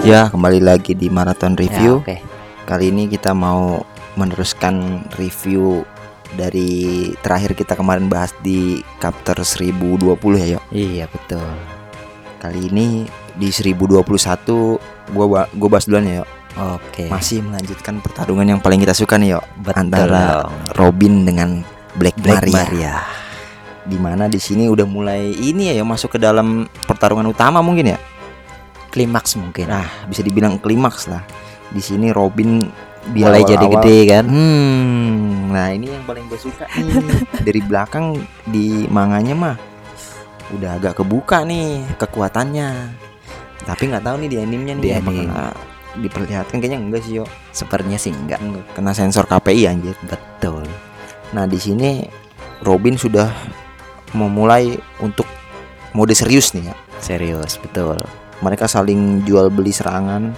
Ya, kembali lagi di Marathon Ya, Review. oke. Kali ini kita mau meneruskan review dari terakhir kita kemarin bahas di chapter 1020 ya, Yok. Iya betul. Kali ini di 1021 gua gua bahas duluan ya, Yok. Oke. Masih melanjutkan pertarungan yang paling kita suka nih, Yok. Betul Antara. Robin dengan Black, Black Maria. Maria. Di mana di sini udah mulai ini ya, Yok, masuk ke dalam pertarungan utama mungkin ya. Klimaks mungkin. Nah, bisa dibilang klimaks lah. Di sini Robin di Mulai jadi gede kan? Hmm, nah ini yang paling gue suka nih. Dari belakang di manganya mah udah agak kebuka nih kekuatannya. Tapi nggak tahu nih di animenya nih Di apakah anime. diperlihatkan kayaknya enggak sih yo. Sepertinya sih enggak. Enggak. Kena sensor KPI anjir. Betul. Nah di sini Robin sudah memulai untuk mode serius nih ya. Serius, betul. Mereka saling jual beli serangan.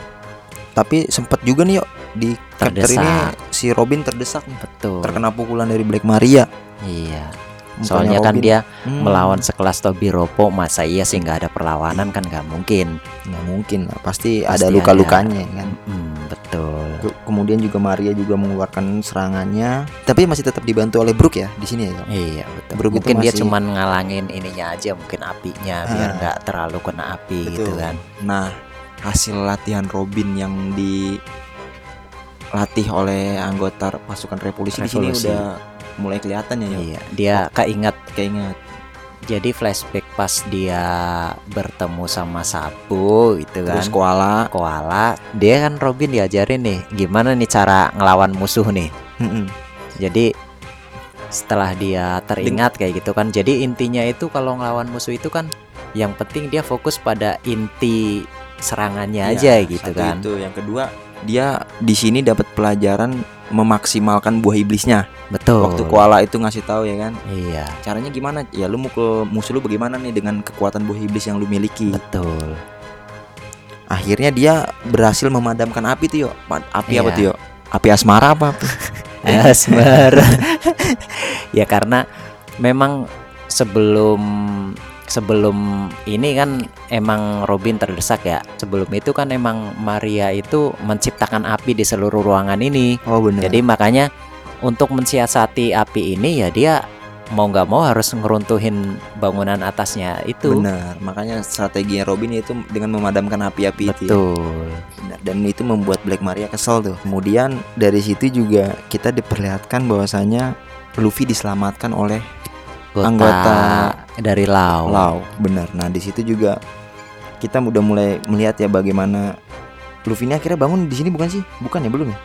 Tapi sempat juga nih yo di chapter Terdesak. ini si Robin terdesak nih. Betul. Terkena pukulan dari Black Maria. Iya. Mukanya Soalnya kan Robin. dia Hmm. melawan sekelas Tobi Ropo, masa iya sih nggak ada perlawanan kan nggak mungkin. nggak mungkin pasti, Pasti ada luka-lukanya kan Hmm, betul. Ke- kemudian juga Maria juga mengeluarkan serangannya tapi masih tetap dibantu oleh Brook ya di sini ya Yok? Iya betul. Brook mungkin dia masih- cuman ngalangin ininya aja, mungkin apinya biar Ah. nggak terlalu kena api gitu Betul. kan. nah hasil latihan Robin yang dilatih oleh anggota pasukan revolusi, di sini Revolusi. udah mulai kelihatan ya? Iya, dia keinget keinget jadi flashback pas dia bertemu sama Sapu gitu kan. terus koala koala, dia kan Robin diajarin nih gimana nih cara ngelawan musuh nih. Jadi setelah dia teringat kayak gitu kan. Jadi intinya itu kalau ngelawan musuh itu kan yang penting dia fokus pada inti serangannya Iya, aja gitu satu kan. itu yang kedua dia di sini dapat pelajaran memaksimalkan buah iblisnya Betul. waktu koala itu ngasih tahu ya kan Iya, caranya gimana ya lu mukul musuh lu bagaimana nih dengan kekuatan buah iblis yang lu miliki betul. akhirnya dia berhasil memadamkan api tuh yo Ma- api apa Iya. tuh yo api asmara apa apa? Asmar. ya karena memang sebelum sebelum ini kan emang Robin terdesak ya. Sebelum itu kan emang Maria itu menciptakan api di seluruh ruangan ini. oh benar Jadi makanya untuk mensiasati api ini ya dia mau nggak mau harus ngeruntuhin bangunan atasnya itu. benar makanya strateginya Robin itu dengan memadamkan api-api itu ya. Betul. Benar. dan itu membuat Black Maria kesel tuh kemudian dari situ juga kita diperlihatkan bahwasanya Luffy diselamatkan oleh Kota Anggota dari Lau. Lau benar nah di situ juga kita udah mulai melihat ya bagaimana Luffy ini akhirnya bangun di sini bukan sih bukan ya belum ya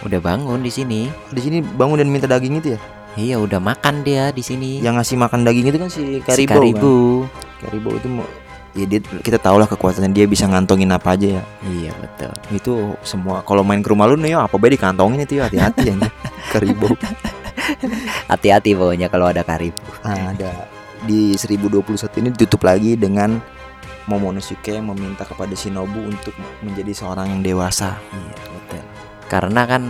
Udah bangun di sini. di sini bangun dan minta daging itu ya Iya, udah makan dia di sini. yang ngasih makan daging itu kan si Si Karibo Karibo. kan Karibo itu mau ya dia kita tahu lah kekuatannya dia bisa ngantongin apa aja ya Iya betul. itu semua kalau main ke rumah lu nih apa baik dikantongin itu ya hati-hati ya Karibo Hati-hati pokoknya kalau ada Karibo. nah, ada di 1021 ini ditutup lagi dengan Momonosuke meminta kepada Shinobu untuk menjadi seorang yang dewasa Iya betul. Karena kan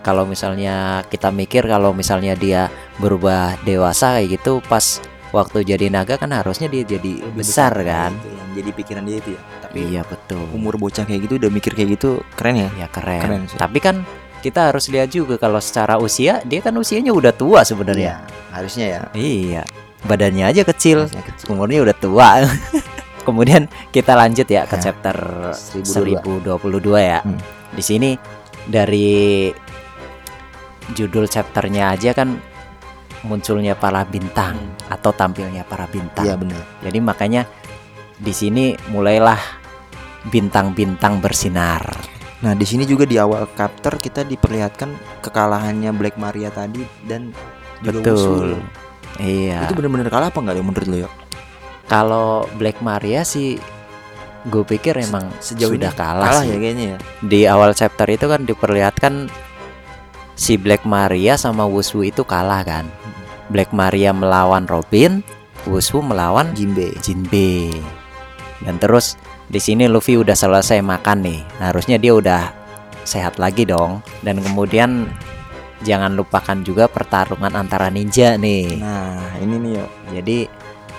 kalau misalnya kita mikir kalau misalnya dia berubah dewasa kayak gitu pas waktu jadi naga kan harusnya dia jadi Lebih besar besar, kan. itu yang jadi pikiran dia itu ya tapi Iya betul. umur bocah kayak gitu udah mikir kayak gitu keren ya Ya keren. Keren sih. Tapi kan kita harus lihat juga kalau secara usia dia kan usianya udah tua sebenarnya. harusnya ya Iya. Badannya aja kecil, harusnya kecil. umurnya udah tua. Kemudian kita lanjut ya ke Ya, chapter 1022. 1022 ya. Hmm. Di sini dari judul chapternya aja kan munculnya para bintang atau tampilnya para bintang. iya benar Jadi makanya di sini mulailah bintang-bintang bersinar. Nah, di sini juga di awal chapter kita diperlihatkan kekalahannya Black Maria tadi dan juga Betul. Usul. Iya. Itu benar-benar kalah apa enggak ya menurut lo ya? Kalau Black Maria sih gue pikir emang Sejauh sudah ini kalah, kalah sih. ya kayaknya ya. Di awal chapter itu kan diperlihatkan si Black Maria sama Wushu itu kalah kan. Black Maria melawan Robin, Wushu melawan Jimbe. Jinbe. Dan terus di sini Luffy udah selesai makan nih. Nah, harusnya dia udah sehat lagi dong. Dan kemudian jangan lupakan juga pertarungan antara ninja nih. Nah, ini nih yo. Jadi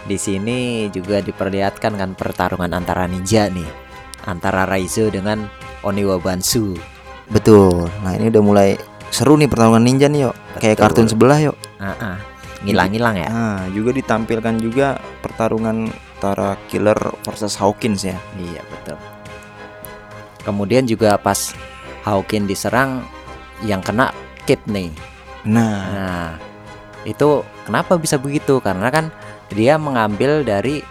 di sini juga diperlihatkan kan pertarungan antara ninja nih. antara Raizo dengan Oniwa Bansu. Betul. Nah, ini udah mulai seru nih pertarungan ninja nih, yuk. Kayak Betul. kartun sebelah, yuk. Ah, ah. Ngilang-ngilang ya. Nah, juga ditampilkan juga pertarungan antara Killer versus Hawkins ya. Iya betul. Kemudian juga pas Hawkin diserang yang kena Kid nih. Nah, Nah, itu kenapa bisa begitu? Karena kan dia mengambil dari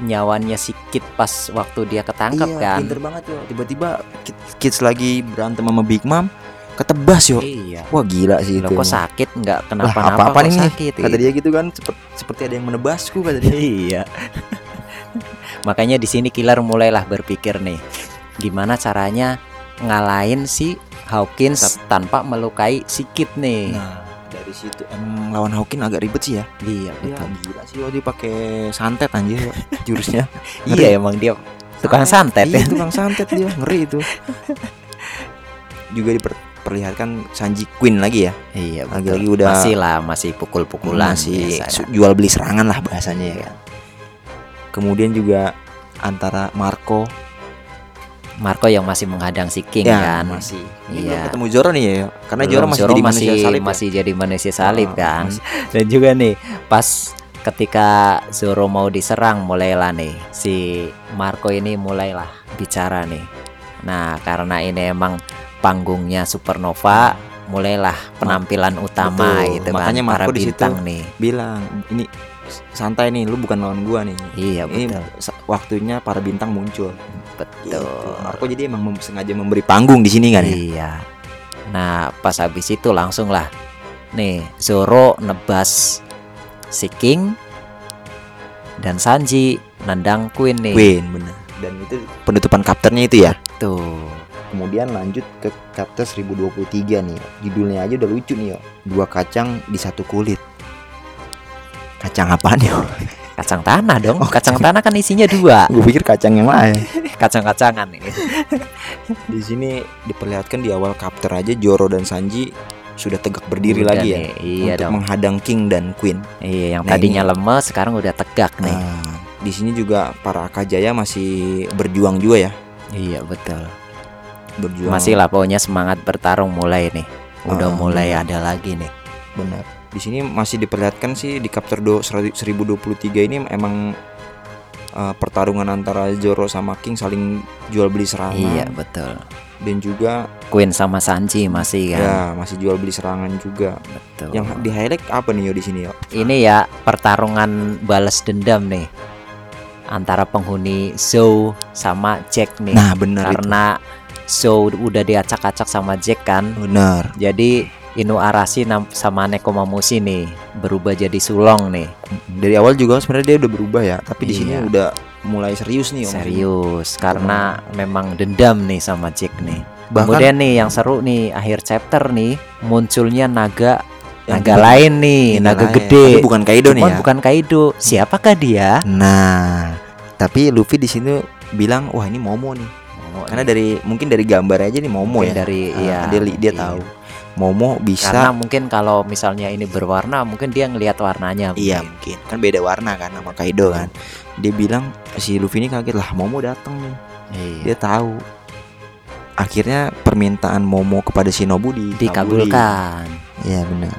nyawanya si Kid pas waktu dia ketangkep iya, kan. pinter banget yo. Tiba-tiba Kid- Kids lagi berantem sama Big Mom, ketebas yo. Iya. Wah gila sih Loh, itu. kok sakit nggak kenapa-napa apa-apa kok nih? sakit Kata dia gitu kan, sepet- seperti ada yang menebasku kata dia. iya makanya di sini killer mulailah berpikir nih gimana caranya ngalahin si Hawkins tanpa melukai si Kid nih Nah, dari situ emang lawan Hawkins agak ribet sih ya. iya Iya, betul gila sih dia pakai santet anjir jurusnya. iya emang dia tukang santet Iya, ya tukang santet dia, ngeri itu. Juga diperlihatkan Sanji Queen lagi ya. iya. Lagi-lagi udah masih lah masih pukul-pukulan masih jual beli serangan lah bahasanya ya kan. Kemudian juga antara Marco Marco yang masih menghadang si King ya kan masih ini Iya. belum ketemu Zoro nih ya, karena Belum, Zoro masih Zoro jadi masih, manusia salib. ya. masih jadi manusia salib Ah, kan masih- Dan juga nih pas ketika Zoro mau diserang mulailah nih si Marco ini mulailah bicara nih. Nah karena ini emang panggungnya Supernova mulailah penampilan utama Betul. gitu Makanya kan para Marco bintang nih. bilang ini santai nih, lu bukan lawan gua nih. Iya Ini betul sa- waktunya para bintang muncul. betul. Gitu. Marco jadi emang mem- sengaja memberi panggung di sini kan ya. Iya. Nah pas habis itu langsung lah nih Zoro nebas si King dan Sanji nendang Queen nih. Queen bener. Dan itu penutupan kapternya itu ya. Tuh. Kemudian lanjut ke chapter 1023 nih. Judulnya aja udah lucu nih yo. Dua kacang di satu kulit. Kacang apaan yo? Kacang tanah dong. Oh, kacang tanah kan isinya dua. Gue pikir kacang yang lain. Kacang-kacangan nih. Di sini diperlihatkan di awal chapter aja Joro dan Sanji sudah tegak berdiri Udah lagi ya nih, Iya untuk dong. menghadang King dan Queen. Iya, yang Nah, tadinya lemes sekarang udah tegak nih. Nah, di sini juga para Akajaya masih berjuang juga ya, Iya, betul. berjuang. Masih lah pokoknya semangat bertarung mulai nih. Udah Ah, mulai ada lagi nih. benar. Di sini masih diperlihatkan sih di chapter do- 1023 ini emang eh, pertarungan antara Zoro sama King saling jual beli serangan Iya, betul. dan juga Queen sama Sanji masih kan. ya masih jual beli serangan juga. Betul. Yang di highlight apa nih yo di sini yo? ini ya pertarungan balas dendam nih antara penghuni Zou sama Jack nih. Nah, benar itu. Karena Zou udah diacak-acak sama Jack kan. Benar. Jadi Inu Arashi nam- sama Nekomamushi nih berubah jadi sulong nih. Dari awal juga sebenarnya dia udah berubah ya, tapi di sini Iya. udah mulai serius nih Om. Serius karena memang dendam nih sama Jack nih. Bahkan Kemudian nih yang seru nih akhir chapter nih munculnya naga yang naga lain nih, naga lain. gede. Tapi bukan Kaido nih Cuman ya. bukan Kaido. Siapakah dia? Nah, tapi Luffy di sini bilang, "Wah, ini Momo nih." Karena dari mungkin dari gambar aja nih Momo Mungkin ya. dari Ah, iya dia dia iya. tahu. Momo bisa Karena mungkin kalau misalnya ini berwarna, mungkin dia ngelihat warnanya. Iya mungkin. mungkin kan beda warna kan sama Kaido kan. Dia bilang si Luffy ini kaget lah Momo datang nih. Iya. Dia tahu. Akhirnya permintaan Momo kepada Shinobu di Dikabulkan. Iya benar.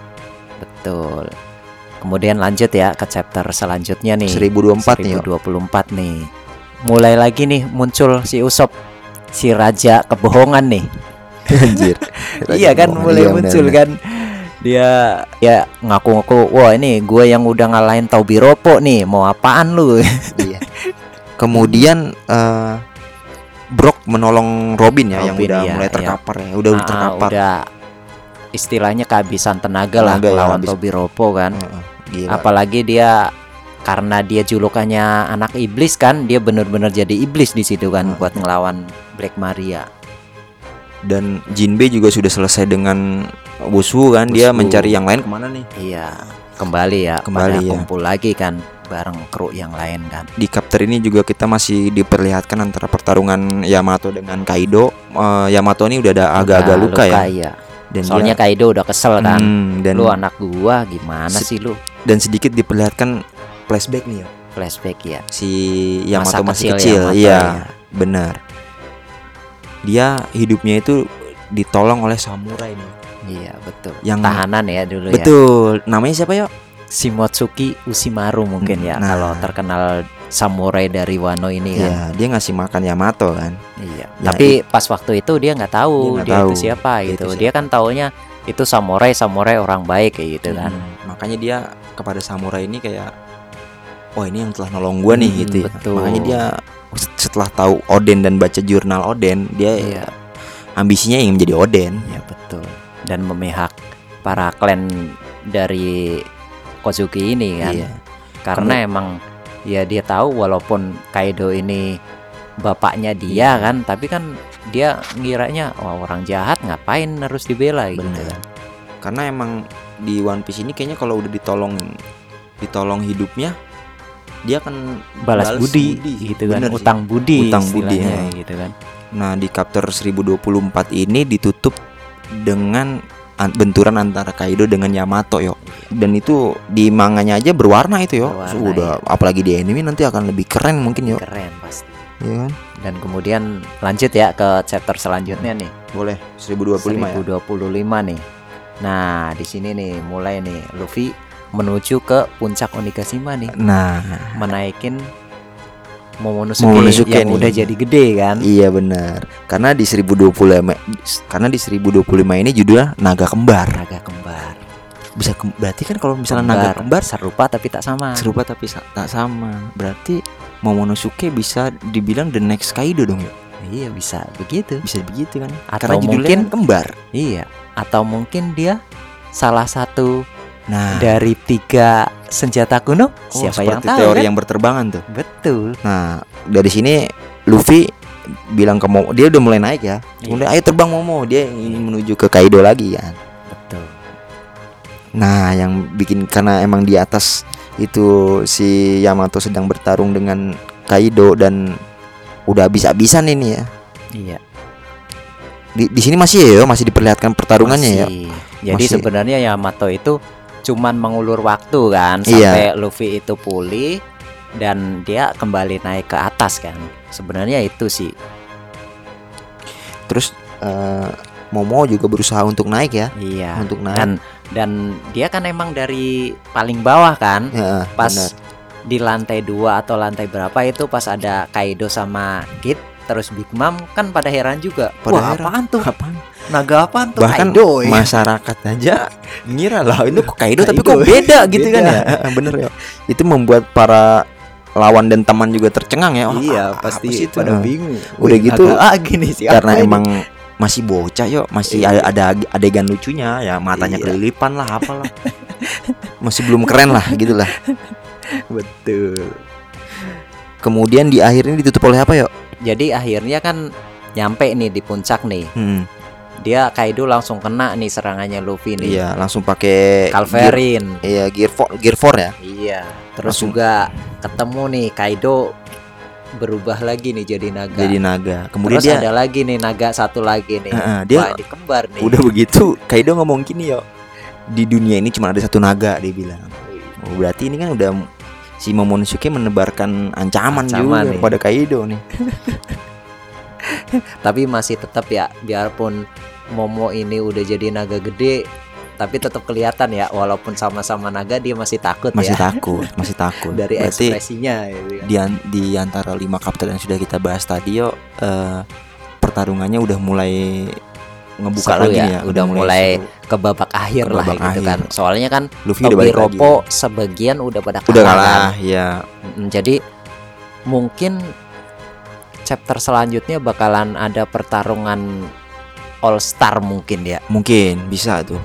Betul. Kemudian lanjut ya ke chapter selanjutnya nih. 1024 nih. yo. 1024 nih. Mulai lagi nih muncul si Usop si raja kebohongan nih. Anjir. iya kan mulai Iya, muncul kan. Dia ya ngaku-ngaku, wah ini gue yang udah ngalahin Taubiropo nih, mau apaan lu? Iya. Kemudian eh Brock menolong Robin ya yang Robin, udah iya, mulai iya. terkapar ya, udah Ah, terkapar. udah istilahnya kehabisan tenaga, lah ya, lawan habis. Tobiropo kan. Heeh, Gila. Apalagi dia karena dia julukannya anak iblis kan, dia bener-bener jadi iblis di situ kan Hmm. buat ngelawan Black Maria. Dan Jinbei juga sudah selesai dengan Wushu kan, dia Wushu. mencari yang lain ke mana nih? Iya, kembali ya, Kembali ya. kumpul lagi kan bareng kru yang lain kan. Di chapter ini juga kita masih diperlihatkan antara pertarungan Yamato dengan Kaido. Eh, Yamato ini udah ada agak-agak Udah luka, ya. iya. Dan Soalnya dia, Kaido udah kesel kan. Hmm, dan Lu anak gua gimana sih lu? dan sedikit diperlihatkan flashback nih ya. Flashback ya. Si Yamato Masa masih kecil kecil, Yamato iya, ya. benar. Dia hidupnya itu ditolong oleh samurai nih. Iya betul. Yang Tahanan ya dulu ya. betul. Namanya siapa ya? Shimotsuki Ushimaru mungkin ya Nah. kalau terkenal samurai dari Wano ini kan. Iya, dia ngasih makan Yamato kan. Iya. Ya, Tapi pas waktu itu dia nggak tahu Dia dia, tahu itu siapa dia gitu. itu Dia kan taunya itu samurai samurai orang baik kayak gitu kan. Hmm, Makanya dia kepada samurai ini kayak oh ini yang telah nolong gua nih Hmm, gitu ya. betul. Makanya dia setelah tahu Oden dan baca jurnal Oden, dia Iya. ambisinya ingin menjadi Oden. Iya betul. Dan memihak para klan dari Kozuki ini kan. Iya. Karena emang ya dia tahu walaupun Kaido ini bapaknya dia kan, tapi kan dia ngiranya wah orang jahat ngapain harus dibela gitu Bener. kan. Karena emang di One Piece ini kayaknya kalau udah ditolong ditolong hidupnya dia akan Balas, Balas budi, budi. gitu kan, Bener sih. utang budi Utang budi, ya. gitu kan. Nah di chapter 1024 ini ditutup dengan an- benturan antara Kaido dengan Yamato yo dan itu di manganya aja berwarna itu yo Berwarna, sudah apalagi di anime nanti akan lebih keren mungkin yo Keren pasti. ya kan Dan kemudian lanjut ya ke chapter selanjutnya nih. boleh 1025 ya 1025 nih. Nah, di sini nih mulai nih Luffy menuju ke puncak Onigashima nih, nah menaikin Momonosuke, Momonosuke yang nih. udah jadi gede kan. iya benar karena di 1025 karena di 1025 ini judulnya naga kembar Naga kembar. bisa kem- berarti kan kalau misalnya naga kembar serupa tapi tak sama. serupa tapi sa- tak sama berarti Momonosuke bisa dibilang the next Kaido dong ya Iya, bisa begitu. bisa begitu kan Atau karena judulnya mungkin- kan kembar Iya, atau mungkin dia salah satu nah dari tiga senjata kuno. Oh, Siapa yang tahu teori kan? yang berterbangan tuh. Betul. Nah, dari sini Luffy bilang ke Momo, dia udah mulai naik ya. Iya. Kemudian ayo terbang Momo, dia ingin menuju ke Kaido lagi kan. Betul. Nah, yang bikin karena emang di atas itu si Yamato sedang bertarung dengan Kaido dan udah habis-habisan ini ya. Iya. Di, di sini masih ya, masih diperlihatkan pertarungannya ya. Masih. Jadi Masih. sebenarnya Yamato itu cuman mengulur waktu kan Iya. sampai Luffy itu pulih dan dia kembali naik ke atas kan. Sebenarnya itu sih. Terus eh, Momo juga berusaha untuk naik ya, Iya. untuk naik. Dan dan dia kan emang dari paling bawah kan. Ya, Pas benar. di lantai dua atau lantai berapa itu pas ada Kaido sama Kid terus Big Mom kan pada heran juga. Pada Wah, heran. apaan tuh? Apaan? Naga apaan tuh Bahkan Kaido ya? masyarakat aja ngira lah itu kok Kaido tapi Kaido. kok beda gitu kan Beda. ya bener ya itu membuat para lawan dan teman juga tercengang ya Wah, iya, apa pasti sih itu? pada Nah, bingung. Udah Wih, gitu, lagi nih siapa karena ini? emang masih bocah yo masih Iya. ada, ada adegan lucunya ya matanya Iya. kelilipan lah apalah masih belum keren lah gitu lah betul. kemudian di akhirnya ditutup oleh apa yo Jadi akhirnya kan nyampe nih di puncak nih. hmm, Dia Kaido langsung kena nih serangannya Luffy nih. iya langsung pakai gear, Calverin. iya gear four, gear four ya Iya. Terus Langsung- juga ketemu nih Kaido berubah lagi nih jadi naga. jadi naga kemudian Terus dia ada lagi nih naga satu lagi nih. Heeh, dia Wah, ini kembar nih. udah begitu Kaido ngomong gini yo di dunia ini cuma ada satu naga dia bilang oh, berarti ini kan udah si Momonosuke menebarkan ancaman, Ancaman juga nih. pada Kaido nih Tapi masih tetap ya biarpun Momo ini udah jadi naga gede tapi tetap kelihatan ya walaupun sama-sama naga dia masih takut masih ya takut masih takut dari berarti ekspresinya gitu kan. di, an- di antara lima kapten yang sudah kita bahas tadi yo eh, pertarungannya udah mulai ngebuka Seru lagi ya, ya udah mulai seru. ke babak akhir Ke lah babak gitu akhir. kan. Soalnya kan Luffy udah Tobi balik lagi Ropo sebagian udah pada kalah. udah kan. kalah ya Mm, Jadi mungkin chapter selanjutnya bakalan ada pertarungan All Star mungkin ya. mungkin bisa tuh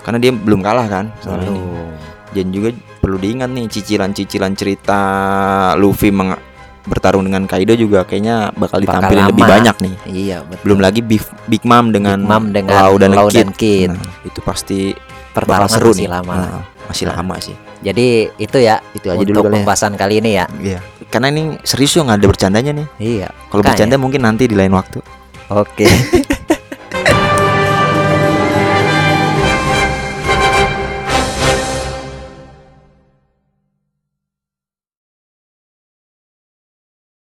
karena dia belum kalah kan ini. Belum. Dan juga perlu diingat nih cicilan-cicilan cerita Luffy meng- bertarung dengan Kaido juga kayaknya bakal Bakal ditampilin lebih banyak nih. Iya, betul. Belum lagi Big, Big Mom dengan, Big Mom dengan Lau dan, Lau Kid. dan Kid. Nah, itu pasti Pertarungan seru masih nih. lama. Nah, masih Nah. lama sih. Jadi itu ya Itu aja untuk dulu ya. pembahasan kali ini ya. Iya. Karena ini serius nggak ada bercandanya nih. Iya. Kalau bercanda mungkin nanti di lain waktu. Oke.